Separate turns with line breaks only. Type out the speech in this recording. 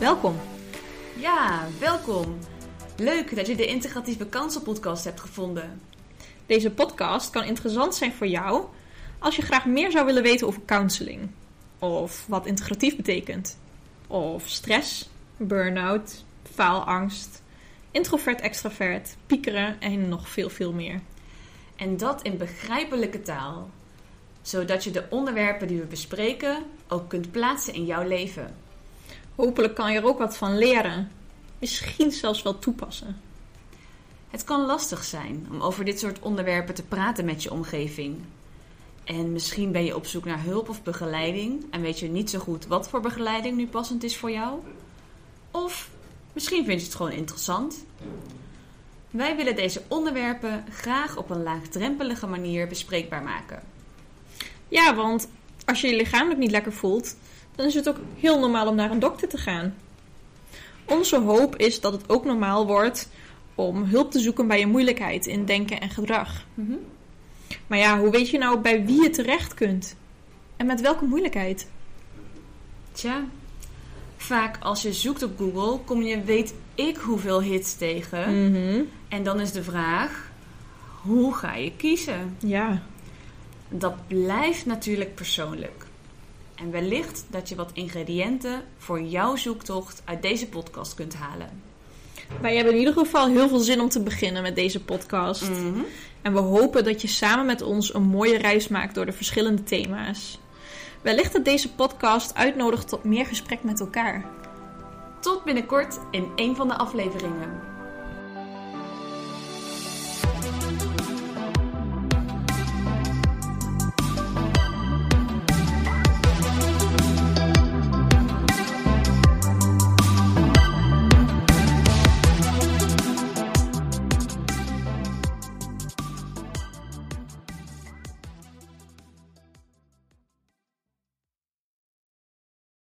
Welkom.
Ja, welkom. Leuk dat je de Integratieve Kansenpodcast hebt gevonden.
Deze podcast kan interessant zijn voor jou als je graag meer zou willen weten over counseling. Of wat integratief betekent. Of stress, burn-out, faalangst, introvert-extravert, piekeren en nog veel veel meer.
En dat in begrijpelijke taal. Zodat je de onderwerpen die we bespreken ook kunt plaatsen in jouw leven.
Hopelijk kan je er ook wat van leren. Misschien zelfs wel toepassen.
Het kan lastig zijn om over dit soort onderwerpen te praten met je omgeving. En misschien ben je op zoek naar hulp of begeleiding en weet je niet zo goed wat voor begeleiding nu passend is voor jou. Of misschien vind je het gewoon interessant. Wij willen deze onderwerpen graag op een laagdrempelige manier bespreekbaar maken.
Ja, want als je je lichamelijk niet lekker voelt, dan is het ook heel normaal om naar een dokter te gaan. Onze hoop is dat het ook normaal wordt om hulp te zoeken bij je moeilijkheid in denken en gedrag.
Mhm.
Maar ja, hoe weet je nou bij wie je terecht kunt? En met welke moeilijkheid?
Tja, vaak als je zoekt op Google kom je weet ik hoeveel hits tegen.
Mhm.
En dan is de vraag, hoe ga je kiezen?
Ja.
Dat blijft natuurlijk persoonlijk. En wellicht dat je wat ingrediënten voor jouw zoektocht uit deze podcast kunt halen.
Wij hebben in ieder geval heel veel zin om te beginnen met deze podcast.
Mhm.
En we hopen dat je samen met ons een mooie reis maakt door de verschillende thema's. Wellicht dat deze podcast uitnodigt tot meer gesprek met elkaar.
Tot binnenkort in een van de afleveringen.